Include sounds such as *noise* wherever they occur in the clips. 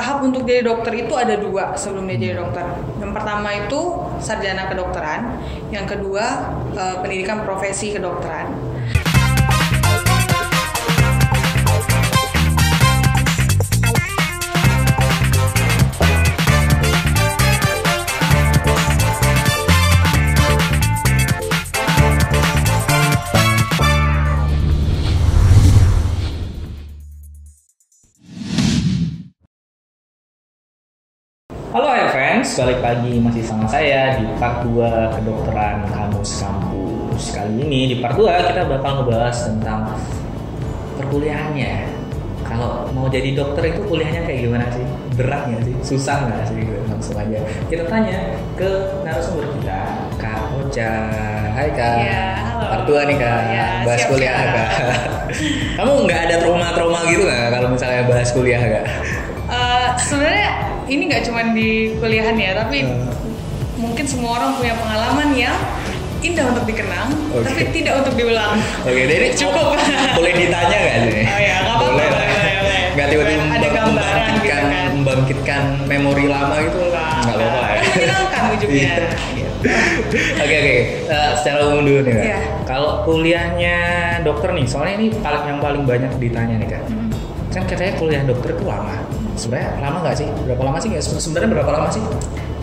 tahap untuk jadi dokter itu ada dua sebelum dia jadi dokter. Yang pertama itu sarjana kedokteran, yang kedua eh, pendidikan profesi kedokteran. Friends, balik lagi masih sama saya di part 2 kedokteran Kamus Kampus Kali ini di part 2 kita bakal ngebahas tentang perkuliahannya Kalau mau jadi dokter itu kuliahnya kayak gimana sih? Berat nggak sih? Susah nggak sih? Langsung aja Kita tanya ke narasumber kita, Kak Ocha Hai Kak Ya, halo. Part 2 nih Kak, Ya, bahas siap, kuliah Kak. Kak Kamu nggak ada trauma-trauma gitu nggak kalau misalnya bahas kuliah Kak? Eh, Sebenarnya ini nggak cuma di kuliahan ya, tapi Eh. mungkin semua orang punya pengalaman yang indah untuk dikenang, Oke. tapi tidak untuk diulang. Oke, jadi *laughs* Cukup. boleh ditanya nggak sih? Oh ya, nggak apa-apa, Boleh lah. boleh, boleh, boleh. Nggak tiba-tiba Ada gambaran membangkitkan, gitu kan. membangkitkan memori lama gitu nggak apa-apa ya. Kan menyenangkan ujungnya. Iya. Gitu. Oke oke, Eh, secara umum dulu nih kak. Iya. Kalau kuliahnya dokter nih, soalnya ini paling yang paling banyak ditanya nih kak. Hmm. Kan katanya kuliah dokter itu lama. Sebenarnya lama nggak sih? Berapa lama sih? Nggak, Sebenarnya berapa lama sih?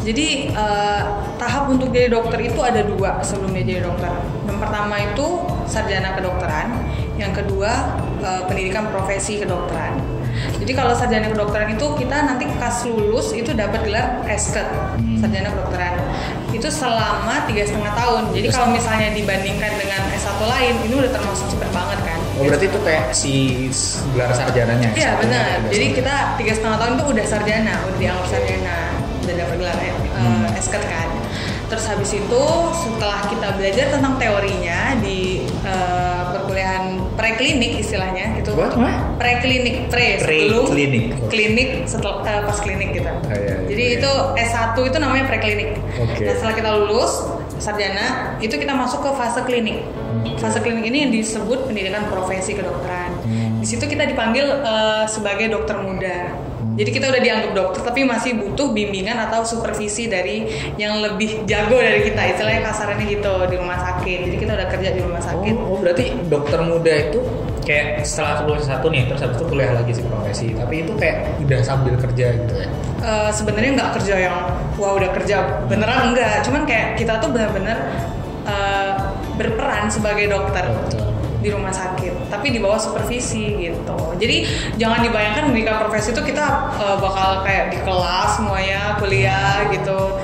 Jadi eh, tahap untuk jadi dokter itu ada dua sebelum dia jadi dokter. Yang pertama itu sarjana kedokteran, yang kedua eh, pendidikan profesi kedokteran. Jadi kalau sarjana kedokteran itu kita nanti pas lulus itu dapat gelar esket sarjana kedokteran. Itu selama tiga setengah tahun. Jadi kalau misalnya dibandingkan dengan S1 lain, ini udah termasuk cepet banget kan. Oh berarti itu kayak si gelar sarjananya? Iya benar. Jadi kita tiga setengah tahun itu udah sarjana, udah dianggap sarjana, udah dapat gelar eh, Hmm. esket kan. Terus habis itu setelah kita belajar tentang teorinya di eh, perkuliahan preklinik istilahnya itu What? preklinik pre sebelum Preklinik. klinik setelah eh, pas klinik kita. Oh, iya, iya, Jadi iya. itu S1 itu namanya preklinik. Oke. Nah, setelah kita lulus sarjana itu kita masuk ke fase klinik. Fase klinik ini yang disebut pendidikan profesi kedokteran. Hmm. Di situ kita dipanggil eh, sebagai dokter muda. Jadi kita udah dianggap dokter tapi masih butuh bimbingan atau supervisi dari yang lebih jago dari kita. Istilahnya kasarannya gitu di rumah sakit. Jadi kita udah kerja di rumah sakit. Oh, oh, berarti dokter muda itu kayak setelah lulus satu nih terus habis itu kuliah lagi sih profesi. Tapi itu kayak udah sambil kerja gitu ya? Eh, sebenarnya nggak kerja yang wah udah kerja beneran enggak. Cuman kayak kita tuh benar-benar eh, berperan sebagai dokter Betul. di rumah sakit tapi di bawah supervisi gitu. Jadi jangan dibayangkan pendidikan profesi itu kita eh, bakal kayak di kelas semuanya kuliah gitu.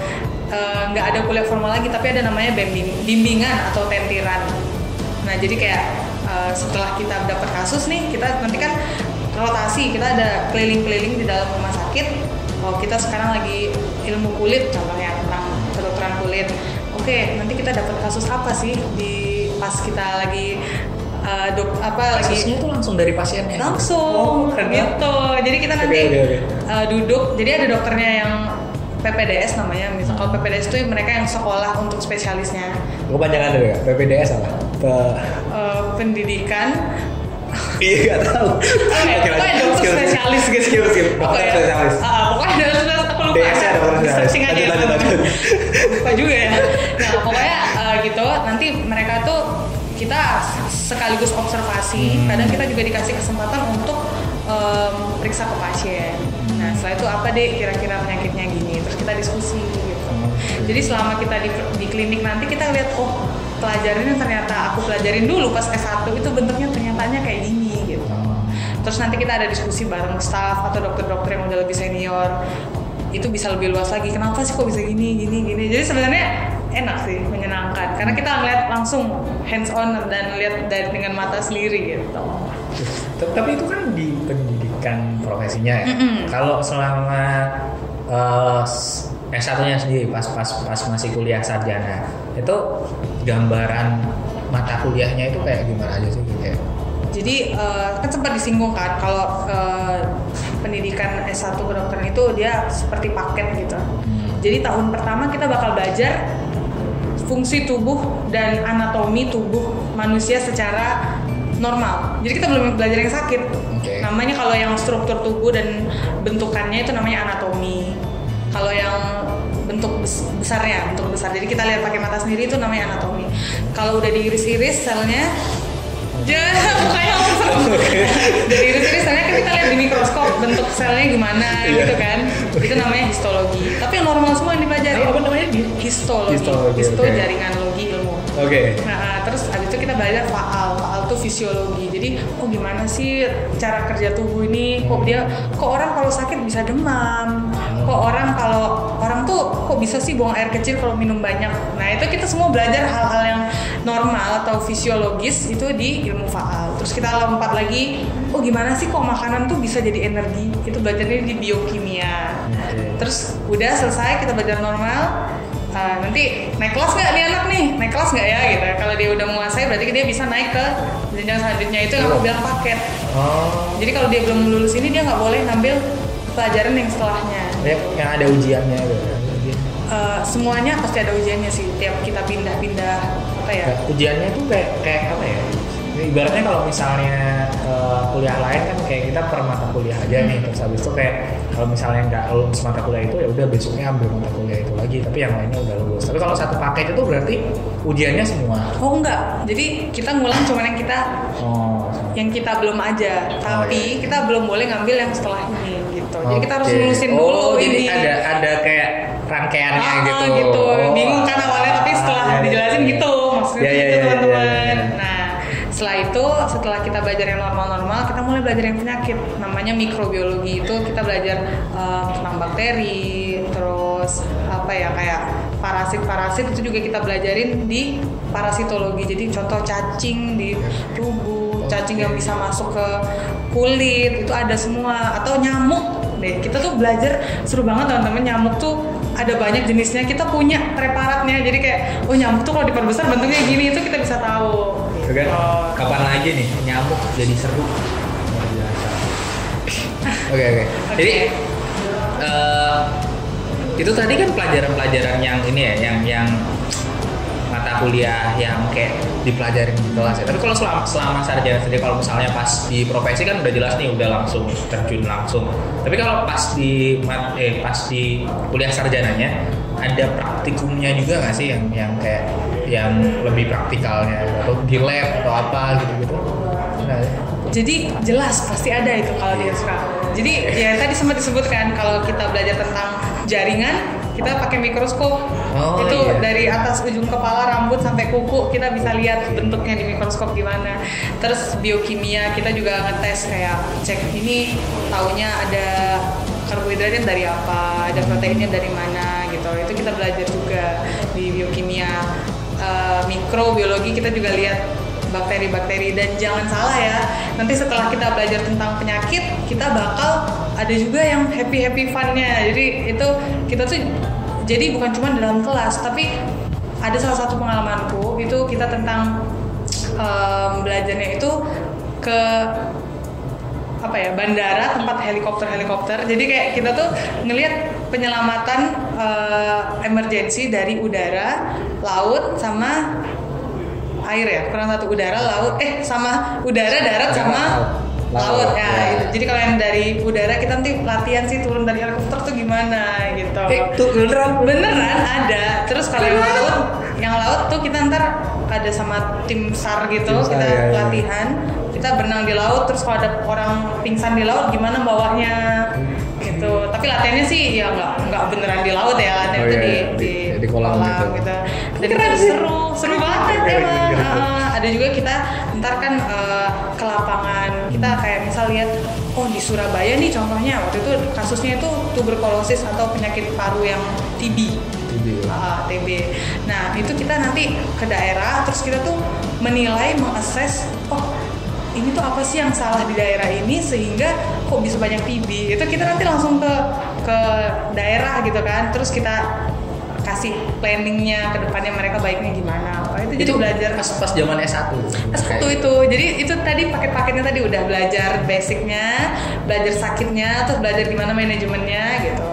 Nggak ada kuliah formal lagi tapi ada namanya bimbing- bimbingan atau tentiran. Nah jadi kayak eh, setelah kita dapat kasus nih kita nanti kan rotasi kita ada keliling-keliling di dalam rumah sakit. Oh kita sekarang lagi ilmu kulit contohnya tentang kedokteran kulit. Oke nanti kita dapat kasus apa sih di pas kita lagi eh, dok apa lagi kasusnya tuh langsung dari pasiennya? Langsung oh, keren gitu. Jadi kita nanti Oke, oke, oke. eh, duduk. Jadi ada dokternya yang PPDS namanya. Misal kalau PPDS itu mereka yang sekolah untuk spesialisnya. Gue panjangan dulu ya PPDS apa? Pe- pendidikan iya gak tahu Oke, pokoknya dokter spesialis gitu. skip skip dokter Pokoknya- spesialis Ah, pokoknya dokter spesialis aku lupa. DS-nya dokter spesialis. Lanjut, lanjut, lanjut. lupa juga ya. Nah, pokoknya eh, gitu. Nanti mereka tuh kita sekaligus observasi. Hmm. Kadang kita juga dikasih kesempatan untuk em, periksa ke pasien. Nah, setelah itu apa deh kira-kira penyakitnya gini. Terus kita diskusi gitu. Jadi selama kita di, di klinik nanti kita lihat oh pelajarin yang ternyata aku pelajarin dulu pas S1 itu bentuknya ternyata kayak gini gitu. Terus nanti kita ada diskusi bareng staff atau dokter-dokter yang udah lebih senior itu bisa lebih luas lagi. Kenapa sih kok bisa gini gini gini? Jadi sebenarnya enak sih menyenangkan. Karena kita ngeliat langsung hands on dan lihat dari dengan mata sendiri gitu. Tapi itu kan di pendidikan profesinya ya? Mm -hmm. kalau selama uh, S1 nya sendiri pas pas pas masih kuliah sarjana itu gambaran mata kuliahnya itu kayak gimana aja sih gitu ya? Jadi uh, kan sempat disinggung kan kalau uh, pendidikan S1 kedokteran itu dia seperti paket gitu. Hmm. Jadi tahun pertama kita bakal belajar fungsi tubuh dan anatomi tubuh manusia secara normal. Jadi kita belum belajar yang sakit. Okay. Namanya kalau yang struktur tubuh dan bentukannya itu namanya anatomi kalau yang bentuk bes- besarnya bentuk besar jadi kita lihat pakai mata sendiri itu namanya anatomi kalau udah diiris-iris selnya jangan *laughs* mukanya langsung dari iris-iris selnya kan kita lihat di mikroskop bentuk selnya gimana Iya. gitu kan itu namanya histologi tapi yang normal semua yang dipelajari apa namanya di histologi, Histologi, histo oke. jaringan logi ilmu oke Nah, terus abis itu kita belajar faal. Faal tuh fisiologi. Jadi, oh gimana sih cara kerja tubuh ini? Kok dia, kok orang kalau sakit bisa demam? Kok orang kalau orang tuh kok bisa sih buang air kecil kalau minum banyak? Nah, itu kita semua belajar hal-hal yang normal atau fisiologis itu di ilmu faal. Terus kita lompat lagi, oh gimana sih kok makanan tuh bisa jadi energi? Itu belajarnya di biokimia. Terus udah selesai kita belajar normal. Ah, nanti naik kelas nggak nih anak nih? Naik kelas nggak ya gitu. Kalau dia udah menguasai berarti dia bisa naik ke jenjang selanjutnya itu yang aku bilang paket. oh Jadi kalau dia belum lulus ini dia nggak boleh ngambil pelajaran yang setelahnya. Yang, yang ada ujiannya gitu Eh, semuanya pasti ada ujiannya sih. Tiap kita pindah-pindah apa ya? Kayak ujiannya tuh kayak kayak apa ya? Ibaratnya kalau misalnya eh, kuliah lain kan kayak kita per mata kuliah aja nih terus habis itu kayak kalau misalnya nggak lulus mata kuliah itu ya udah besoknya ambil mata kuliah itu lagi tapi yang lainnya udah lulus. Tapi kalau satu paket itu berarti ujiannya semua. Oh enggak. Jadi kita ngulang cuman yang kita Oh. Yang kita belum aja. Tapi iya. kita belum boleh ngambil yang setelah ini gitu. Jadi kita harus lulusin oh, dulu jadi ini. ada ada kayak rangkaiannya Ah, gitu. gitu. Oh, Bingung kan awalnya tapi setelah iya, iya, dijelasin iya. gitu maksudnya Iya, iya, gitu iya, teman-teman. iya, iya. Nah, setelah itu setelah kita belajar yang normal-normal, kita mulai belajar yang penyakit. Namanya mikrobiologi itu kita belajar eh, tentang bakteri, terus apa ya kayak parasit-parasit itu juga kita belajarin di parasitologi. Jadi contoh cacing di tubuh, cacing yang bisa masuk ke kulit itu ada semua. Atau nyamuk deh. Kita tuh belajar seru banget teman-teman. Nyamuk tuh ada banyak jenisnya. Kita punya preparatnya. Jadi kayak oh nyamuk tuh kalau diperbesar bentuknya gini itu kita bisa tahu. Itu kan? Kapan lagi nih nyamuk jadi seru. Luar biasa. Oke. Oke. Jadi eh, itu tadi kan pelajaran-pelajaran yang ini ya, yang yang kuliah yang kayak dipelajarin di kelas ya. Tapi kalau selama, selama sarjana sendiri kalau misalnya pas di profesi kan udah jelas nih udah langsung terjun langsung. Tapi kalau pas di eh pas di kuliah sarjananya ada praktikumnya juga nggak sih yang yang kayak yang lebih praktikalnya atau di lab atau apa gitu-gitu? Jadi jelas pasti ada itu kalau di SK jadi ya tadi sempat disebutkan kalau kita belajar tentang jaringan kita pakai mikroskop. Oh, itu iya. dari atas ujung kepala rambut sampai kuku kita bisa lihat bentuknya di mikroskop gimana. Terus biokimia kita juga ngetes kayak cek ini taunya ada karbohidratnya dari apa ada proteinnya dari mana gitu. Itu kita belajar juga di biokimia. Eh, mikrobiologi kita juga lihat bakteri-bakteri. Dan jangan salah ya nanti setelah kita belajar tentang penyakit kita bakal ada juga yang happy happy funnya. Jadi itu kita tuh jadi bukan cuma dalam kelas tapi ada salah satu pengalamanku itu kita tentang em, belajarnya itu ke apa ya bandara tempat helikopter helikopter jadi kayak kita tuh ngelihat penyelamatan eh, emergency dari udara laut sama air ya? Kurang satu udara laut. Eh sama udara darat sama Laut. laut, ya, Ya. itu. jadi kalau yang dari udara kita nanti latihan sih turun dari helikopter tuh gimana gitu. Eh, tuh beneran beneran ada. Terus kalau yang laut yang laut tuh kita ntar ada sama tim sar gitu Tim kita ya, ya. latihan. Kita berenang di laut terus kalau ada orang pingsan di laut gimana bawahnya? Gitu. Tapi latihannya sih ya nggak nggak beneran di laut ya latihan Oh, itu iya, di, di- di kolam gitu. dan Keren itu sih. seru seru banget emang keren. Ah, ada juga kita ntar kan eh, ke lapangan kita Hmm. kayak misal lihat oh di Surabaya nih contohnya waktu itu kasusnya itu tuberkulosis atau penyakit paru yang TB Ah, TB. Nah itu kita nanti ke daerah terus kita tuh menilai mengakses oh ini tuh apa sih yang salah di daerah ini sehingga kok bisa banyak TB itu kita nanti langsung ke ke daerah gitu kan terus kita kasih planningnya ke depannya mereka baiknya gimana apa itu, jadi itu belajar pas pas zaman S1 satu itu jadi itu tadi paket-paketnya tadi udah belajar basicnya belajar sakitnya terus belajar gimana manajemennya gitu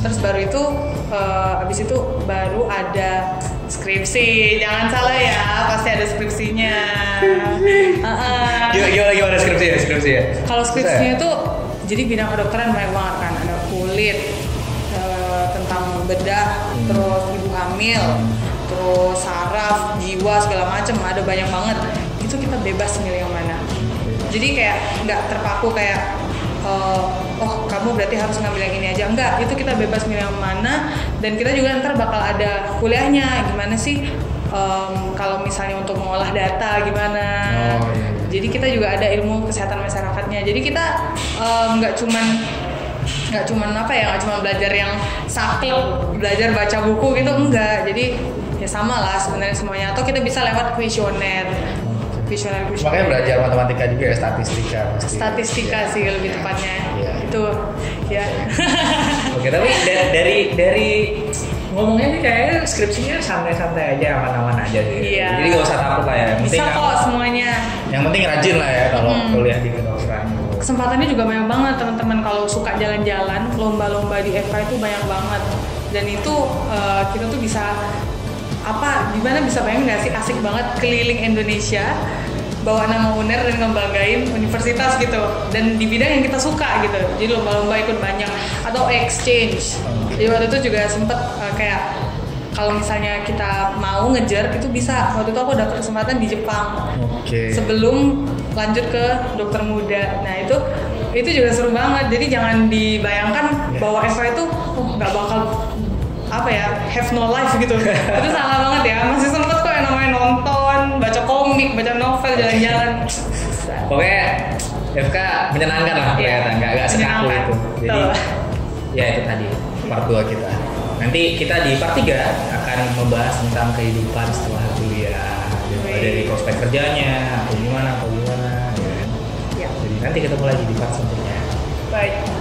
terus baru itu eh, abis itu baru ada skripsi jangan salah ya pasti ada skripsinya Uh-uh. Gimana, skripsi ya? Skripsi ya? kalau skripsinya ya? itu jadi bidang kedokteran banyak banget kan ada kulit bedah Hmm. terus ibu hamil terus saraf jiwa segala macam ada banyak banget. Itu kita bebas milih yang mana. Jadi kayak nggak terpaku kayak eh, oh kamu berarti harus ngambil yang ini aja. Enggak itu kita bebas milih yang mana dan kita juga ntar bakal ada kuliahnya. Gimana sih em, kalau misalnya untuk mengolah data gimana? Oh, iya, iya. jadi kita juga ada ilmu kesehatan masyarakatnya. Jadi kita nggak cuman nggak cuman apa ya nggak cuma belajar yang saklek belajar baca buku gitu enggak jadi ya sama lah sebenarnya semuanya atau kita bisa lewat kuesioner kuesioner Makanya kuesioner belajar matematika juga ya, statistika pasti. statistika Iya. sih lebih tepatnya Iya. itu ya *laughs* Oke, tapi *laughs* da- dari dari ngomongnya ini kayaknya skripsinya santai-santai aja, aman-aman aja sih. Iya. Jadi gak usah takut lah ya. Yang bisa penting kok semuanya Yang penting rajin lah ya kalau Hmm. kuliah di kedokteran. Kesempatannya juga banyak banget teman-teman. Kalau suka jalan-jalan lomba-lomba di FK itu banyak banget. Dan itu eh, kita tuh bisa apa gimana bisa bayangin nggak sih? Asik banget keliling Indonesia bawa nama UNER dan ngebanggain universitas gitu. Dan di bidang yang kita suka gitu. Jadi lomba-lomba ikut banyak. Atau exchange. Jadi waktu itu juga sempet eh, kayak kalau misalnya kita mau ngejar itu bisa. Waktu itu aku dapet kesempatan di Jepang. Oke. sebelum lanjut ke dokter muda. Nah itu itu juga seru banget. Jadi jangan dibayangkan bahwa Eva itu oh nggak bakal apa ya have no life gitu. *laughs* itu salah banget ya. Masih sempet kok yang namanya nonton, baca komik, baca novel, jalan-jalan. Pokoknya FK menyenangkan lah Iya. kelihatan, nggak nggak sekaku itu. Jadi Betul. ya itu tadi part 2 kita. Nanti kita di part 3 akan membahas tentang kehidupan setelah kuliah. Dari prospek kerjanya, atau gimana, atau gimana. Nanti ketemu lagi di part selanjutnya. Baik.